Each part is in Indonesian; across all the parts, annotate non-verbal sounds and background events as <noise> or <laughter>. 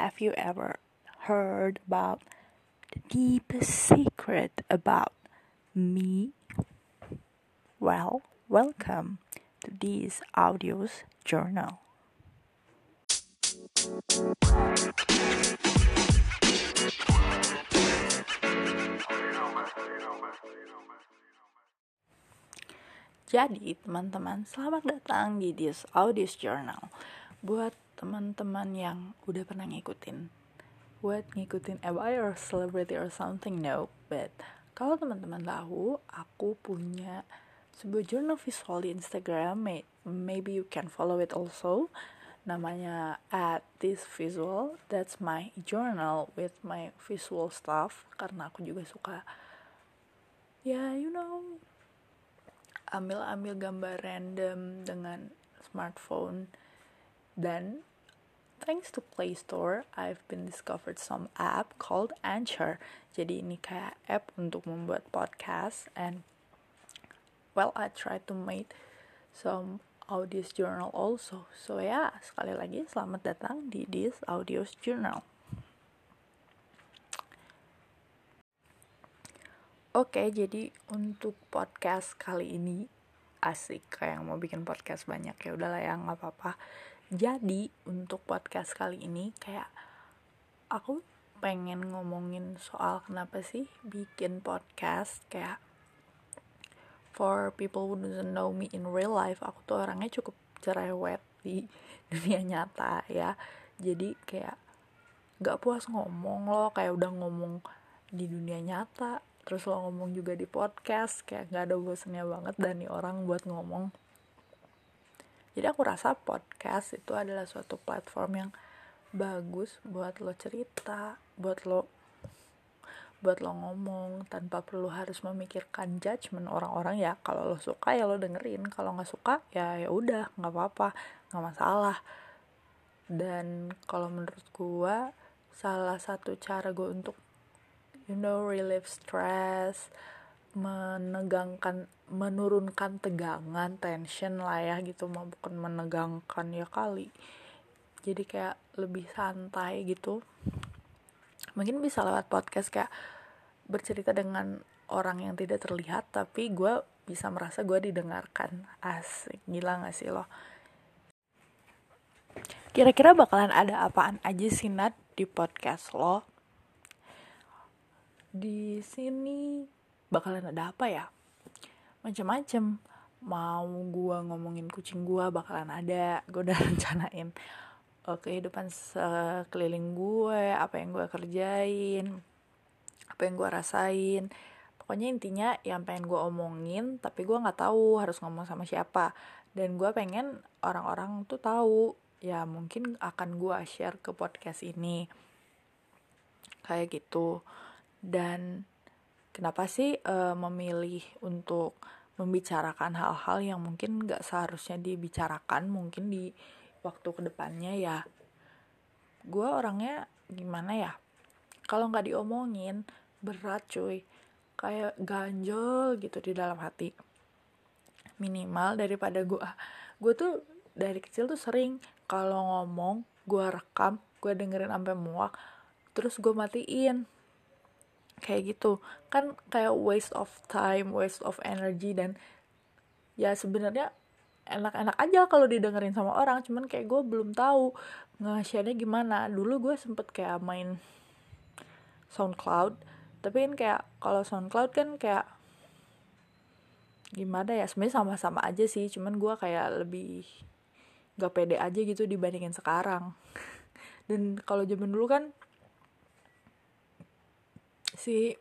have you ever heard about the deepest secret about me? Well, welcome to this audio's journal. Jadi, teman-teman, selamat datang di this Audios Journal. Buat teman-teman yang udah pernah ngikutin, buat ngikutin ABI or celebrity or something, no. But kalau teman-teman tahu, aku punya sebuah journal visual di Instagram. Maybe you can follow it also. Namanya at this visual. That's my journal with my visual stuff. Karena aku juga suka, ya yeah, you know, ambil-ambil gambar random dengan smartphone dan thanks to Play Store I've been discovered some app called Anchor. Jadi ini kayak app untuk membuat podcast and well I try to make some audio journal also. So ya yeah, sekali lagi selamat datang di this audio journal. Oke, jadi untuk podcast kali ini asik. Kayak mau bikin podcast banyak ya udahlah ya nggak apa-apa. Jadi untuk podcast kali ini kayak aku pengen ngomongin soal kenapa sih bikin podcast kayak for people who doesn't know me in real life aku tuh orangnya cukup cerewet di <laughs> dunia nyata ya. Jadi kayak gak puas ngomong loh kayak udah ngomong di dunia nyata terus lo ngomong juga di podcast kayak nggak ada bosannya banget dan nih orang buat ngomong jadi aku rasa podcast itu adalah suatu platform yang bagus buat lo cerita buat lo buat lo ngomong tanpa perlu harus memikirkan judgement orang-orang. Ya kalau lo suka ya lo dengerin. Kalau nggak suka ya ya udah nggak apa-apa nggak masalah. Dan kalau menurut gua salah satu cara gue untuk you know relieve stress menegangkan menurunkan tegangan tension lah ya gitu mah bukan menegangkan ya kali. Jadi kayak lebih santai gitu. Mungkin bisa lewat podcast kayak bercerita dengan orang yang tidak terlihat tapi gue bisa merasa gue didengarkan. Asik gila gak sih lo? Kira-kira bakalan ada apaan aja sih Nat di podcast lo? Di sini bakalan ada apa ya? Macam-macam mau gua ngomongin kucing gua bakalan ada. Gue udah <laughs> rencanain uh, kehidupan sekeliling gue apa yang gue kerjain apa yang gue rasain. Pokoknya intinya yang pengen gue omongin tapi gue nggak tahu harus ngomong sama siapa. Dan gue pengen orang-orang tuh tahu ya mungkin akan gue share ke podcast ini. Kayak gitu. Dan kenapa sih uh, memilih untuk membicarakan hal-hal yang mungkin gak seharusnya dibicarakan mungkin di waktu ke depannya ya? Gue orangnya gimana ya? Kalau nggak diomongin berat cuy. Kayak ganjel gitu di dalam hati. Minimal daripada gue gue tuh dari kecil tuh sering kalau ngomong gue rekam gue dengerin sampai muak terus gue matiin kayak gitu. Kan kayak waste of time waste of energy dan ya sebenarnya enak-enak aja kalau didengerin sama orang. Cuman kayak gue belum tahu nge gimana. Dulu gue sempet kayak main SoundCloud. Tapi kan kayak kalau SoundCloud kan kayak gimana ya? Sebenarnya sama-sama aja sih. Cuman gue kayak lebih gak pede aja gitu dibandingin sekarang. <laughs> Dan kalau zaman dulu kan si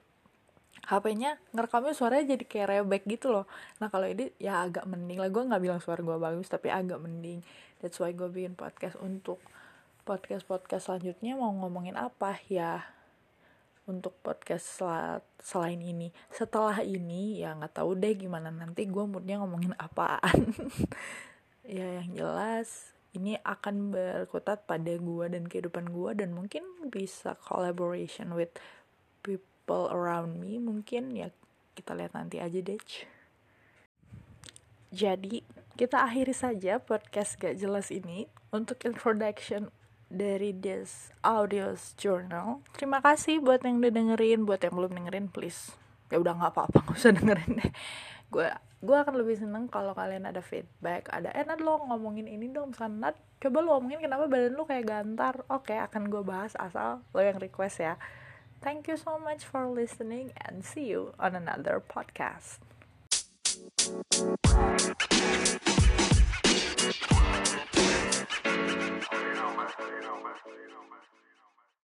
HP-nya ngerekamnya suaranya jadi kayak rebek gitu loh. Nah kalau ini ya agak mending lah. Gue nggak bilang suara gue bagus tapi agak mending. That's why gue bikin podcast untuk podcast podcast selanjutnya mau ngomongin apa ya? Untuk podcast sel selain ini. Setelah ini ya nggak tahu deh gimana nanti gue moodnya ngomongin apaan. <laughs> Ya yang jelas ini akan berkutat pada gue dan kehidupan gue dan mungkin bisa collaboration with people around me mungkin ya kita lihat nanti aja deh jadi kita akhiri saja podcast gak jelas ini untuk introduction dari this audio journal. Terima kasih buat yang udah dengerin. Buat yang belum dengerin please. Ya udah nggak apa-apa nggak usah dengerin deh. <laughs> Gue gue akan lebih seneng kalau kalian ada feedback ada eh lo ngomongin ini dong misalnya Nat coba lo ngomongin kenapa badan lo kayak gantar? Oke akan gue bahas asal lo yang request ya Thank you so much for listening and see you on another podcast.